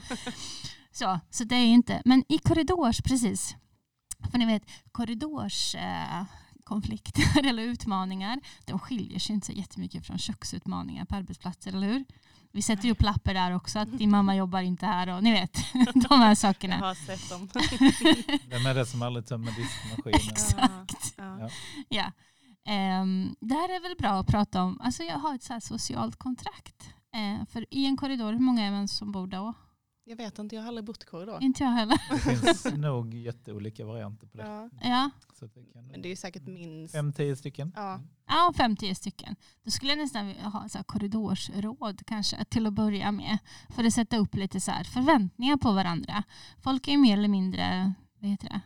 Så, så det är inte. Men i korridors, precis. För ni vet, korridors eh, konflikter [LAUGHS] eller utmaningar, de skiljer sig inte så jättemycket från köksutmaningar på arbetsplatser, eller hur? Vi sätter ju upp lappar där också att din mamma jobbar inte här och ni vet [LAUGHS] de här sakerna. Jag har sett dem. [LAUGHS] Vem är det som aldrig tömmer diskmaskinen? Exakt. Ja. ja. ja. Um, det här är väl bra att prata om. Alltså jag har ett så socialt kontrakt. Uh, för i en korridor, hur många är man som bor då? Jag vet inte, jag har aldrig bott i korridor. Inte jag heller. Det finns [LAUGHS] nog jätteolika varianter på det. Ja. ja. Så det kan... Men det är säkert minst... Fem, tio stycken. Ja. ja, fem, tio stycken. Då skulle jag nästan vilja ha så här korridorsråd kanske till att börja med. För att sätta upp lite så här förväntningar på varandra. Folk är ju mer eller mindre, vad heter det?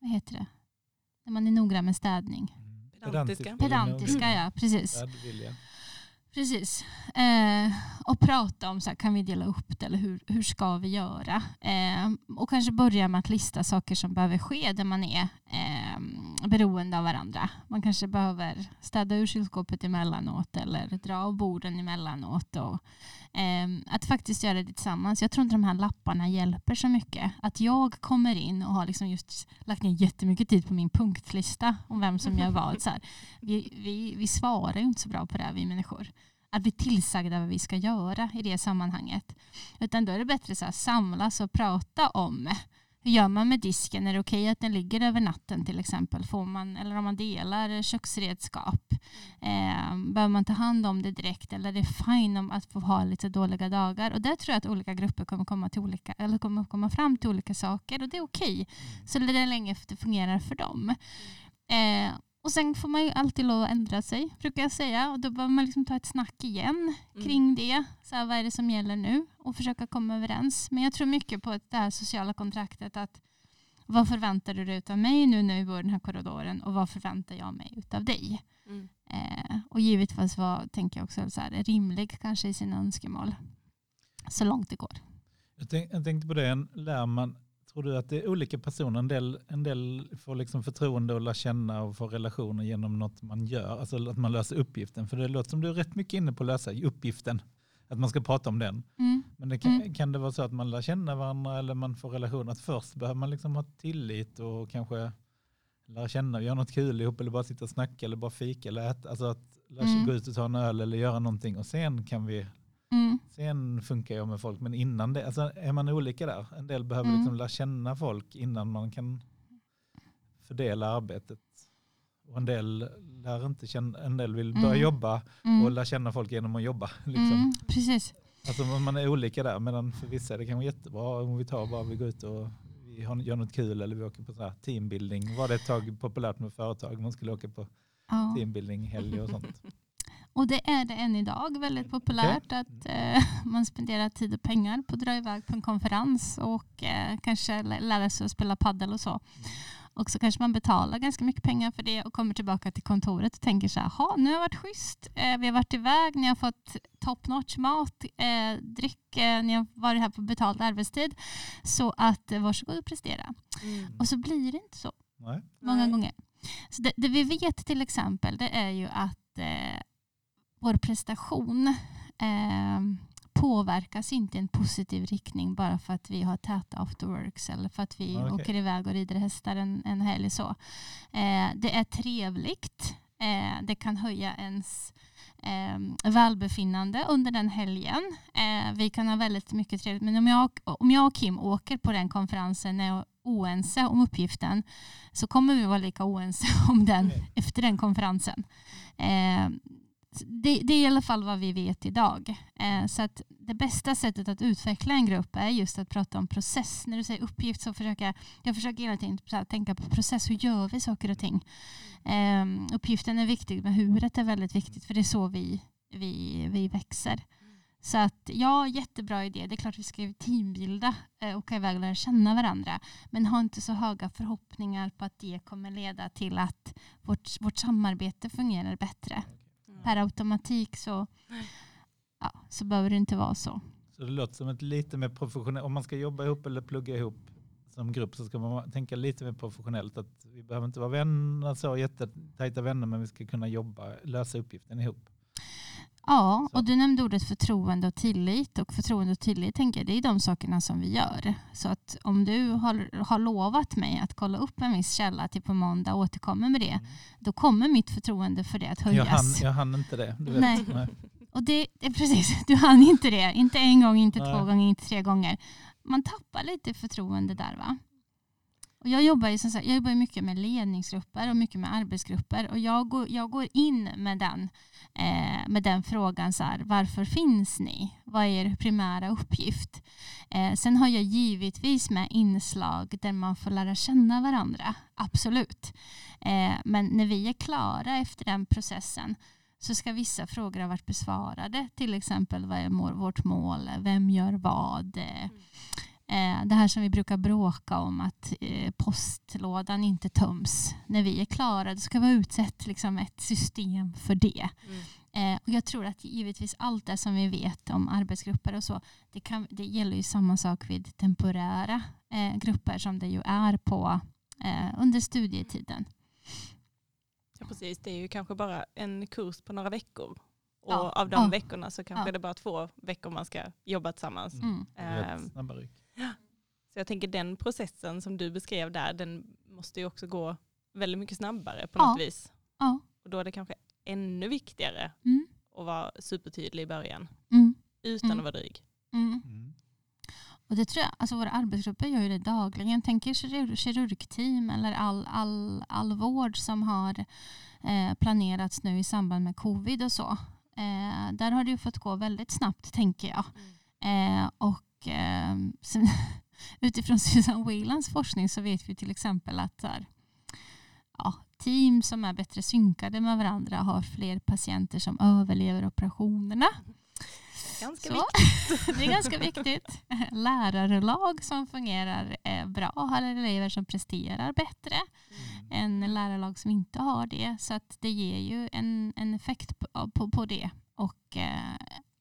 Vad heter det? När man är noggrann med städning. Mm. Pedantiska. Pedantiska, ja precis. Precis. Eh, och prata om så här, kan vi dela upp det eller hur, hur ska vi göra? Eh, och kanske börja med att lista saker som behöver ske där man är eh, beroende av varandra. Man kanske behöver städa ur kylskåpet emellanåt eller dra av borden emellanåt. Och, Ehm, att faktiskt göra det tillsammans. Jag tror inte de här lapparna hjälper så mycket. Att jag kommer in och har liksom just lagt ner jättemycket tid på min punktlista om vem som gör vad. Så här. Vi, vi, vi svarar ju inte så bra på det här, vi människor att bli tillsagda vad vi ska göra i det sammanhanget. Utan då är det bättre att samlas och prata om hur gör man med disken? Är det okej okay att den ligger över natten till exempel? Får man, eller om man delar köksredskap? Eh, behöver man ta hand om det direkt eller är det fine om att få ha lite dåliga dagar? Och där tror jag att olika grupper kommer komma, till olika, eller kommer komma fram till olika saker och det är okej. Okay. Så länge det fungerar för dem. Eh, och sen får man ju alltid lov att ändra sig, brukar jag säga. Och då behöver man liksom ta ett snack igen kring mm. det. Så här, vad är det som gäller nu? Och försöka komma överens. Men jag tror mycket på det här sociala kontraktet. att Vad förväntar du dig av mig nu när vi bor i den här korridoren? Och vad förväntar jag mig av dig? Mm. Eh, och givetvis var, tänker jag också, så här, rimlig kanske i sina önskemål. Så långt det går. Jag, tänk, jag tänkte på det, lär man Tror du att det är olika personer? En del, en del får liksom förtroende och lär känna och får relationer genom något man gör. Alltså att man löser uppgiften. För det låter som du är rätt mycket inne på att lösa uppgiften. Att man ska prata om den. Mm. Men det kan, mm. kan det vara så att man lär känna varandra eller man får relationer? Att först behöver man liksom ha tillit och kanske lära känna och göra något kul ihop eller bara sitta och snacka eller bara fika eller äta. Alltså att lära sig mm. gå ut och ta en öl eller göra någonting och sen kan vi Mm. Sen funkar jag med folk, men innan det, alltså är man olika där? En del behöver mm. liksom lära känna folk innan man kan fördela arbetet. Och en del lär inte känna, en del vill börja mm. jobba mm. och lära känna folk genom att jobba. Liksom. Mm, precis. Alltså man är olika där, medan för vissa är det kanske jättebra om vi tar bara vi går ut och vi gör något kul eller vi åker på så här teambuilding. Var det ett tag populärt med företag, man skulle åka på ja. teambuilding helg och sånt. [LAUGHS] Och det är det än idag väldigt populärt okay. att eh, [LAUGHS] man spenderar tid och pengar på att dra iväg på en konferens och eh, kanske lära sig att spela paddel och så. Och så kanske man betalar ganska mycket pengar för det och kommer tillbaka till kontoret och tänker så här, nu har det varit schysst, eh, vi har varit iväg, ni har fått top notch mat, eh, dryck, eh, ni har varit här på betald arbetstid. Så att eh, varsågod och prestera. Mm. Och så blir det inte så Nej. många Nej. gånger. Så det, det, vi vet till exempel det är ju att eh, vår prestation eh, påverkas inte i en positiv riktning bara för att vi har täta afterworks eller för att vi okay. åker iväg och rider hästar en, en helg. Så. Eh, det är trevligt Eh, det kan höja ens eh, välbefinnande under den helgen. Eh, vi kan ha väldigt mycket trevligt. Men om jag, om jag och Kim åker på den konferensen när jag är oense om uppgiften så kommer vi vara lika oense [LAUGHS] om den efter den konferensen. Eh, det, det, är i alla fall vad vi vet idag. Eh, så att det bästa sättet att utveckla en grupp är just att prata om process. När du säger uppgift så försöker jag försöker hela tiden tänka på process. Hur gör vi saker och ting? Eh, uppgiften är viktig men huret är väldigt viktigt för det är så vi, vi, vi växer. Så att ja, jättebra idé. Det är klart vi ska teambilda eh, och åka iväg och lära känna varandra. Men ha inte så höga förhoppningar på att det kommer leda till att vårt, vårt samarbete fungerar bättre per automatik så, ja, så behöver det inte vara så. Så det låter som ett lite mer professionellt, om man ska jobba ihop eller plugga ihop som grupp så ska man tänka lite mer professionellt. Att vi behöver inte vara vänner, så jättetajta vänner, men vi ska kunna jobba, lösa uppgiften ihop. Ja, och du nämnde ordet förtroende och tillit. Och förtroende och tillit tänker jag, det är de sakerna som vi gör. Så att om du har, har lovat mig att kolla upp en viss källa till på måndag och återkommer med det, mm. då kommer mitt förtroende för det att höjas. Jag hann, jag hann inte det. Du vet. Nej. Nej. Och det, det, precis, [LAUGHS] du hann inte det. Inte en gång, inte Nej. två gånger, inte tre gånger. Man tappar lite förtroende där va? Och jag, jobbar ju, som sagt, jag jobbar mycket med ledningsgrupper och mycket med arbetsgrupper. Och jag går, jag går in med den, eh, med den frågan, så här, varför finns ni? Vad är er primära uppgift? Eh, sen har jag givetvis med inslag där man får lära känna varandra, absolut. Eh, men när vi är klara efter den processen så ska vissa frågor ha varit besvarade. Till exempel vad är vårt mål? Vem gör vad? Mm det här som vi brukar bråka om att eh, postlådan inte töms. När vi är klara då ska vi ha utsett liksom, ett system för det. Mm. Eh, och jag tror att givetvis allt det som vi vet om arbetsgrupper och så det, kan, det gäller ju samma sak vid temporära grupper som det ju är på under studietiden. Ja, precis, det är ju kanske bara en kurs på några veckor. Och ja. av de ja. veckorna så kanske ja. det är bara två veckor man ska jobba tillsammans. Mm. Mm. Så jag tänker den processen som du beskrev där, den måste ju också gå väldigt mycket snabbare på något vis. Ja. Och då är det kanske ännu viktigare mm. att vara supertydlig i början. Mm. Utan mm. att vara dryg. Mm. mm. Och det tror jag, alltså våra arbetsgrupper gör ju det dagligen. Tänk er kirurg, kirurgteam eller all, all, all vård som har eh, planerats nu i samband med covid och så. Eh, där har det ju fått gå väldigt snabbt tänker jag. Mm. Eh, och eh, sen, [LAUGHS] utifrån Susan Whelans forskning så vet vi till exempel att här, ja, team som är bättre synkade med varandra har fler patienter som överlever operationerna. Ganska så, viktigt. [LAUGHS] det är ganska viktigt. [LAUGHS] Lärarlag som fungerar eh, bra har elever som presterar bättre mm. än lärarlag som inte har det. Så att det ger ju en, en effekt på, på, på det. Och eh,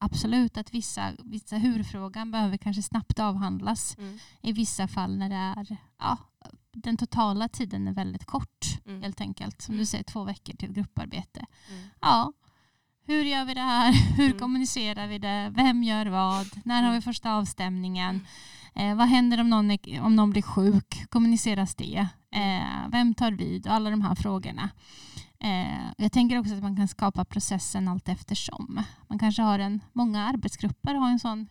absolut att vissa, vissa hurfrågan behöver kanske snabbt avhandlas mm. i vissa fall när det är ja, den totala tiden är väldigt kort mm. helt enkelt. Som du mm. säger, två veckor till grupparbete. Mm. Ja, hur gör vi det här? [LAUGHS] Hur mm. kommunicerar vi det? Vem gör vad? När har vi första avstämningen? Eh, vad händer om någon, är, om någon blir sjuk? Kommuniceras det? Eh, vem tar vid? Alla de här frågorna. Eh, jag tänker också att man kan skapa processen allt eftersom. Man kanske har en, många arbetsgrupper har en sån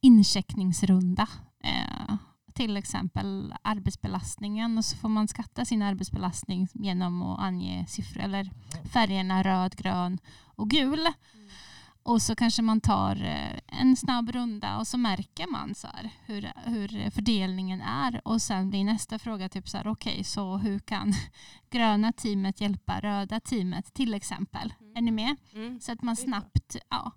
incheckningsrunda. Eh, till exempel arbetsbelastningen och så får man skatta sin arbetsbelastning genom att ange siffror eller färgerna röd, grön och gul. Mm. Och så kanske man tar eh, en snabb runda och så märker man så här hur, hur fördelningen är. Och sen blir nästa fråga typ så här, okej, okay, så hur kan [LAUGHS] gröna teamet hjälpa röda teamet till exempel? Mm. Är ni med? Mm. Så att man snabbt, ja.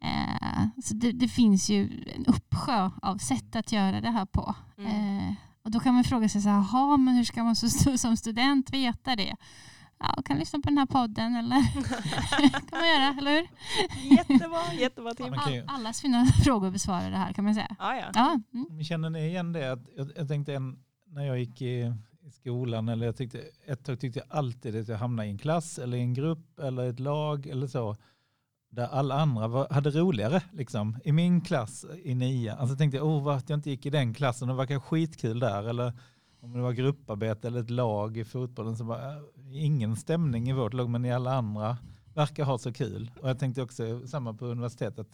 Eh, så det, det, finns ju en uppsjö av sätt att göra det här på. Mm. Eh, och då kan man fråga sig så här, men hur ska man som student veta det? Ja, kan lyssna på den här podden eller [LAUGHS] kan man göra, eller hur? Jättebra, jättebra Tim. All, allas fina frågor besvarade här kan man säga. Ah, ja. Ja, mm. Känner ni igen det? Att jag, jag tänkte en, när jag gick i, i, skolan, eller jag tyckte, ett tag tyckte jag alltid att jag hamnade i en klass eller i en grupp eller ett lag eller så där alla andra var, hade roligare. Liksom. I min klass i nian, alltså tänkte jag, oh, att jag inte gick i den klassen, det verkar skitkul där. Eller om det var grupparbete eller ett lag i fotbollen så var ingen stämning i vårt lag men i alla andra verkar ha så kul. Och jag tänkte också samma på universitetet.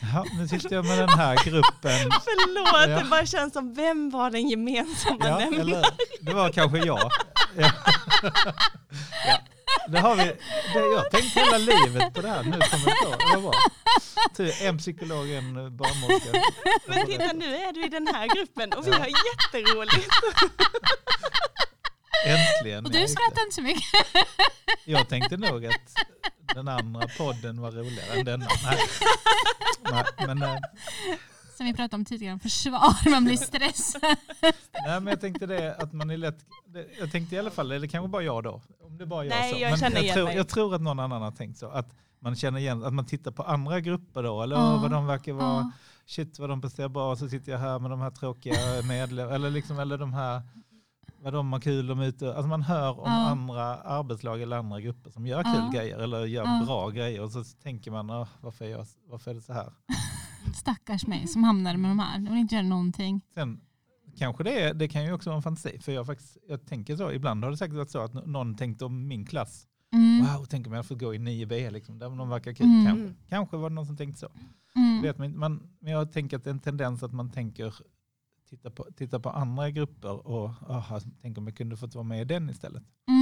Ja, nu sitter jag med den här [LAUGHS] gruppen. Förlåt, ja. det bara känns som vem var den gemensamma ja, nämnaren? Det var kanske jag. [LAUGHS] Ja. ja. Det har vi, det, jag tänkte hela livet på det här. Nu kommer det bra. En psykolog, en barnmorska. Men titta nu är du i den här gruppen och vi har jätteroligt. Äntligen. Och du skrattar inte så mycket. Jag tänkte nog att den andra podden var roligare än denna. Nej. Nej, men, eh, Som vi pratade om tidigare, försvar, man blir stressad. Nej men jag tänkte det att man är lätt, jag tänkte i alla fall, eller kanske bara jag då, om det bara jag Nej, så. jag känner jag igen tror, mig. jag tror att någon annan har tänkt så, att man känner igen, att man tittar på andra grupper då, eller uh, vad de verkar vara, uh. shit vad de presterar bra, så sitter jag här med de här tråkiga medlemmarna, eller, liksom, eller de här vad de har kul om ute. Alltså man hör om ja. andra arbetslag eller andra grupper som gör kul ja. grejer eller gör ja. bra grejer och så tänker man oh, varför, är jag, varför är det så här? Stackars mig som hamnar med de här. De vill inte göra någonting. Sen kanske det, är, det kan ju också vara en fantasi. För jag, faktiskt, jag tänker så, ibland har det säkert varit så att någon tänkt om min klass. Mm. Wow, tänk om jag får gå i 9B, liksom, där de verkar kul. Mm. Kanske, kanske var det någon som tänkte så. Mm. Vet man, man, men jag tänker att det är en tendens att man tänker titta på, titta på andra grupper och aha, tänk om jag kunde fått vara med i den istället. Mm.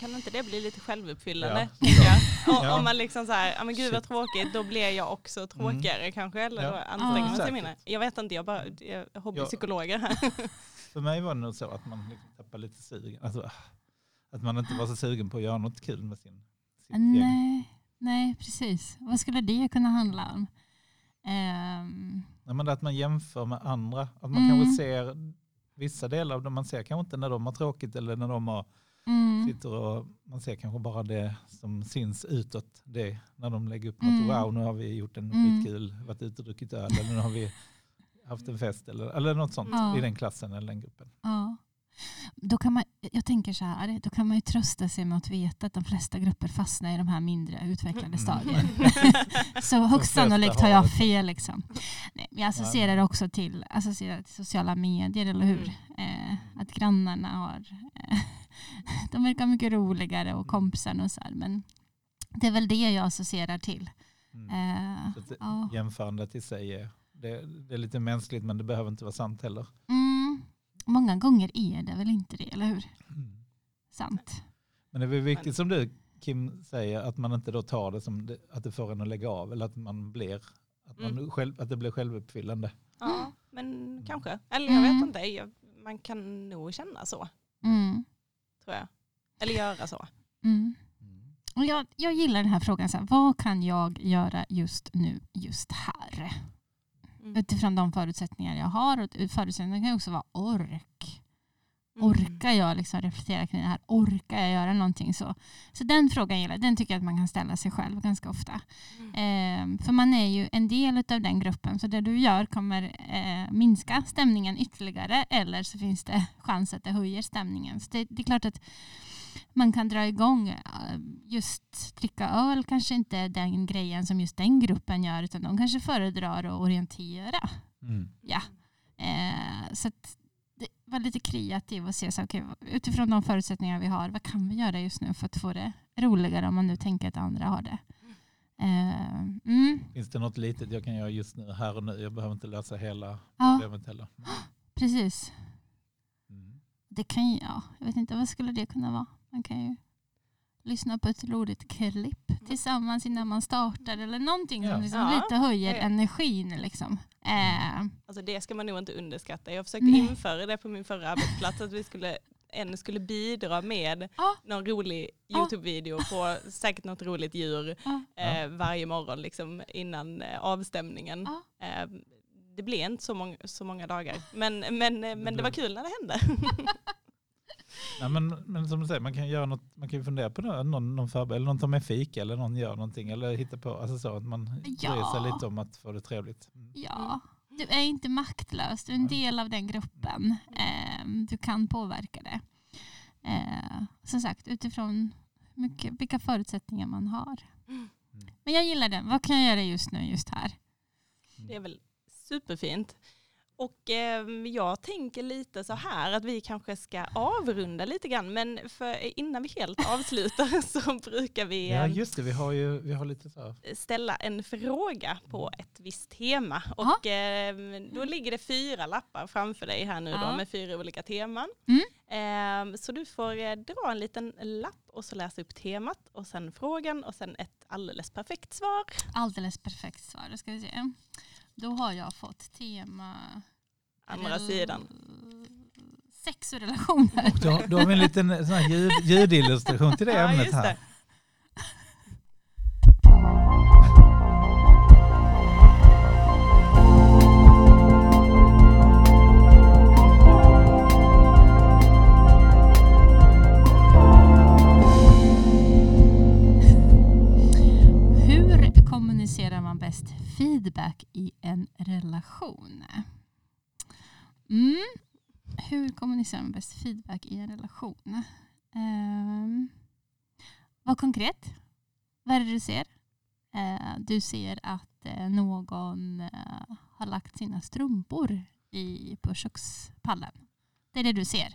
Kan inte det bli lite självuppfyllande? Ja. ja. Om man liksom så här, ja men gud vad tråkigt, då blir jag också tråkigare mm. kanske, eller ja. då anstränger man sig mindre. Jag vet inte, jag bara jag är hobbypsykologer här. För mig var det nog så att man liksom tappade lite sugen, alltså, att man inte var så sugen på att göra något kul med sin, sin nej, nej, precis. Vad skulle det kunna handla om? Um, Ja, men att man jämför med andra. Att man mm. kanske ser vissa delar av det. Man ser kanske inte när de har tråkigt eller när de har, mm. sitter och man ser kanske bara det som syns utåt. Det, när de lägger upp något, mm. wow nu har vi gjort en mm. skitkul, varit ute och druckit öl eller nu har vi haft en fest eller, eller något sånt ja. i den klassen eller den gruppen. Ja. Då kan man, jag tänker så här, då kan man ju trösta sig med att veta att de flesta grupper fastnar i de här mindre utvecklade mm. stadierna. [LAUGHS] så högst sannolikt har jag fel. Liksom. Nej, jag associerar också till, associerar till sociala medier, eller hur? Mm. Eh, att grannarna har, eh, de verkar mycket roligare och kompisarna och så här, men det är väl det jag associerar till. Mm. Eh, ja. Jämförandet i sig är, det, det, är lite mänskligt men det behöver inte vara sant heller. Mm. Många gånger är det väl inte det, eller hur? Mm. Sant. Men det är väl viktigt som du Kim säger att man inte då tar det som det, att det får en att lägga av eller att man blir att, man mm. själv, att det blir självuppfyllande. Ja, men kanske. Eller jag vet mm. inte. Jag, man kan nog känna så. Mm. Tror jag. Eller göra så. Mm. Och jag, jag gillar den här frågan. Så här, vad kan jag göra just nu, just här? Mm. Utifrån de förutsättningar jag har. Och förutsättningarna kan också vara ork. Mm. Orkar jag liksom reflektera kring det här? Orkar jag göra någonting så? Så den frågan gillar Den tycker jag att man kan ställa sig själv ganska ofta. Mm. Eh, för man är ju en del av den gruppen. Så det du gör kommer eh, minska stämningen ytterligare. Eller så finns det chans att det höjer stämningen. Så det, det är klart att man kan dra igång eh, just dricka öl kanske inte är den grejen som just den gruppen gör utan de kanske föredrar att orientera. Mm. Ja. Eh, så att vara lite kreativ och se så, okay, utifrån de förutsättningar vi har, vad kan vi göra just nu för att få det roligare om man nu tänker att andra har det. Eh, mm. Finns det något litet jag kan göra just nu, här och nu? Jag behöver inte lösa hela ja. problemet heller. Precis. Mm. Det kan ja, jag vet inte, vad skulle det kunna vara? Man kan ju lyssna på ett roligt klipp tillsammans innan man startar eller någonting ja. som liksom ja. lite höjer ja. energin. Liksom. Eh. Alltså det ska man nog inte underskatta. Jag försökte Nej. införa det på min förra arbetsplats att vi skulle en skulle bidra med ah. någon rolig YouTube-video på säkert något roligt djur ah. eh, varje morgon liksom, innan eh, avstämningen. Ah. Eh, det blev inte så många, så många dagar, men, men, men det var kul när det hände. [LAUGHS] Nej, men, men som du säger, man kan, göra något, man kan fundera på någon, någon, någon förbered, eller någon tar med fika eller någon gör någonting eller hittar på, alltså så att man ja. bryr sig lite om att få det trevligt. Mm. Ja, du är inte maktlös, du är en del av den gruppen. Eh, du kan påverka det. Eh, som sagt, utifrån mycket, vilka förutsättningar man har. Mm. Men jag gillar den. Vad kan jag göra just nu, just här? Det är väl superfint. Och eh, jag tänker lite så här att vi kanske ska avrunda lite grann, men för innan vi helt [LAUGHS] avslutar så brukar vi Ja eh, just det, vi har ju vi har lite så. ställa en fråga på ett visst tema. Och eh, då ligger det fyra lappar framför dig här nu då med fyra olika teman. Mm. Eh, så du får eh, dra en liten lapp och så läsa upp temat och sen frågan och sen ett alldeles perfekt svar. Alldeles perfekt svar. Då ska vi se. Då har jag fått tema... Andra rel- sidan. Sex och relationer. Då, då har vi en liten sån här ljud, ljudillustration till det Ja, ämnet här. det. Hur kommunicerar man bäst feedback i en relation? Mm. Hur kommunicerar man bäst feedback i en relation? Um, var konkret. Vad är det du ser? Eh, du ser att eh, någon eh, har lagt sina strumpor i, på kökspallen. Det är det du ser.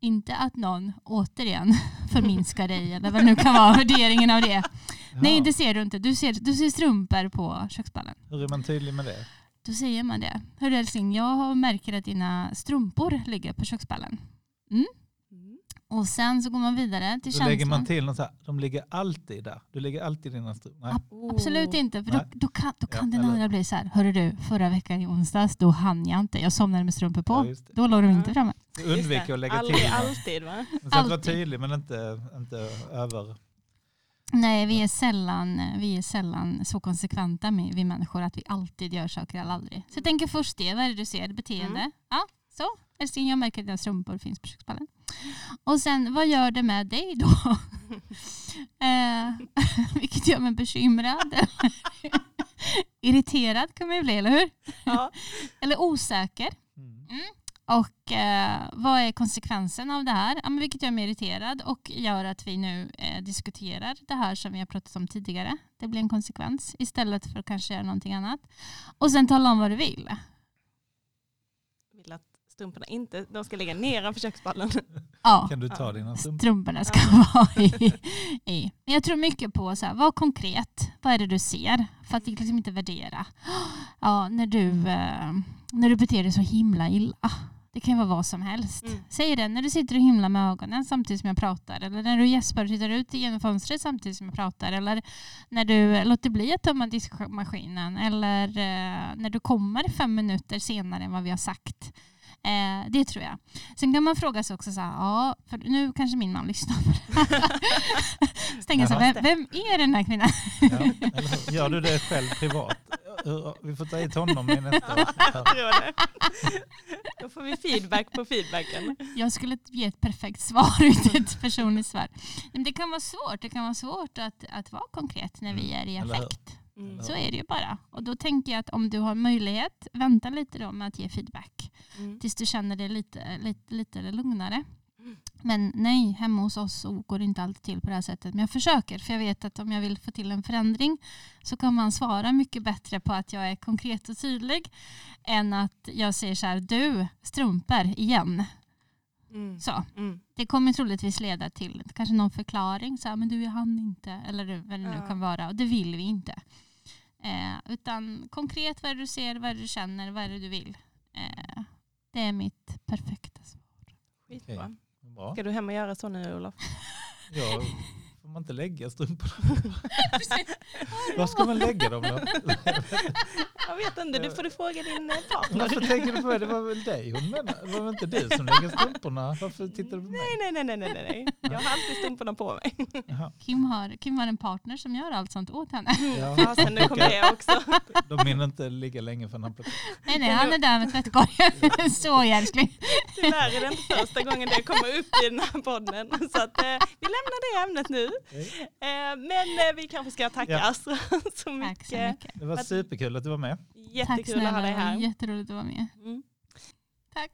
Inte att någon återigen [LAUGHS] förminskar dig eller vad det nu kan vara värderingen av det. [LAUGHS] Nej, Ja. det ser du inte. Du ser, du ser strumpor på kökspallen. Hur är man tydlig med det? Då säger man det. Hörru älskling, jag märker att dina strumpor ligger på kökspallen. Mm. Mm. Och sen så går man vidare till Då lägger känslan. man till något så här, de ligger alltid där. Du lägger alltid dina strumpor. Nej. Ab- Absolut inte, för då, då kan, då kan Ja, den eller- andra bli så här. Hörru du, förra veckan i onsdags, då hann jag inte. Jag somnade med strumpor på. Ja. Då låg de Ja. inte framme. Så Undvik det. att lägga Aldrig, till. något. alltid va? Men sen vara Alltid. tydlig men inte, inte över. Nej, vi är sällan, vi är sällan så konsekventa med, vi människor att vi alltid gör saker eller aldrig. Så jag tänker först det, vad är det du ser? Beteende. Mm. Ja, så. Älskling, jag märker att dina strumpor finns på kökspallen. Och sen, vad gör det med dig då? [LAUGHS] eh, [LAUGHS] vilket gör mig bekymrad. [LAUGHS] Irriterad kan man ju bli, eller hur? Ja. Eller osäker. Mm. Och eh, vad är konsekvensen av det här? Ja, men vilket gör mig irriterad och gör att vi nu eh, diskuterar det här som vi har pratat om tidigare. Det blir en konsekvens istället för att kanske göra någonting annat. Och sen tala om vad du vill. Vill att strumporna inte, de ska ligga nedanför köksballen. [LAUGHS] Ja, Kan du ta dina strumpor? strumporna ska vara i, i. Men jag tror mycket på så här, var konkret. Vad är det du ser? För att liksom inte värdera. Ja, när du, eh, när du beter dig så himla illa. Det kan ju vara vad som helst. Mm. Säg det när du sitter och himlar med ögonen samtidigt som jag pratar. Eller när du gäspar och tittar ut genom fönstret samtidigt som jag pratar. Eller när du låter bli att tömma diskmaskinen. Eller eh, när du kommer fem minuter senare än vad vi har sagt. Eh, det tror jag. Sen kan man fråga sig också så här, ja, för nu kanske min man lyssnar på det här. [LAUGHS] Så tänker jag så här, vem, vem är den här kvinnan? Ja, eller? Gör du det själv privat? Vi får ta hit honom i nästa. Då får vi feedback på feedbacken. Jag skulle ge ett perfekt svar, [LAUGHS] inte ett personligt svar. Men det kan vara svårt, det kan vara svårt att, att vara konkret när vi är i Eller hur? affekt. Mm. Så är det ju bara. Och då tänker jag att om du har möjlighet, vänta lite då med att ge feedback. Mm. Tills du känner dig lite, lite, lite lugnare. Mm. Men nej, hemma hos oss så går det inte alltid till på det här sättet. Men jag försöker, för jag vet att om jag vill få till en förändring så kan man svara mycket bättre på att jag är konkret och tydlig än att jag säger så här, du, strumpor igen. Mm. Så. Mm. Det kommer troligtvis leda till kanske någon förklaring, så här, men du, jag hann inte, eller vad det nu Ja. kan vara. Och det vill vi inte. Eh, utan konkret vad är det du ser, vad är det du känner, vad är det du vill. Eh, det är mitt perfekta svar. Skitbra. Bra. Ska du hem och göra så nu Olof? Ja, [LAUGHS] man inte lägga strumporna? [LAUGHS] Var ska man lägga dem då? [LAUGHS] Jag vet inte, du får du fråga din eh, partner. Varför tänker du på det? Det var väl dig hon menade? Det var väl inte du som lägger strumporna? Varför tittar du på mig? Nej, nej, nej, nej, nej, nej. Jag har alltid strumporna på mig. Jaha. Kim har, Kim har en partner som gör allt sånt åt henne. Ja. Fasen, nu kommer det också. De hinner inte ligga länge förrän han plockar. Nej, nej, han är där med tvättkorgen. [LAUGHS] Så älskling. Tyvärr är det inte första gången det kommer upp i den här podden. Så att, eh, vi lämnar det ämnet nu. Eh, men eh, vi kanske ska tacka ja. [LAUGHS] så, mycket. Tack så mycket. Det var superkul att du var med. Jättekul Tack, att ha dig här. Jätteroligt att vara med. Mm. Tack.